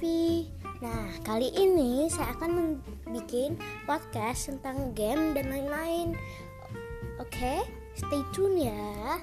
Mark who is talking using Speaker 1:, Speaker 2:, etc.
Speaker 1: Novi. Nah, kali ini saya akan membuat podcast tentang game dan lain-lain. Oke, stay tune ya.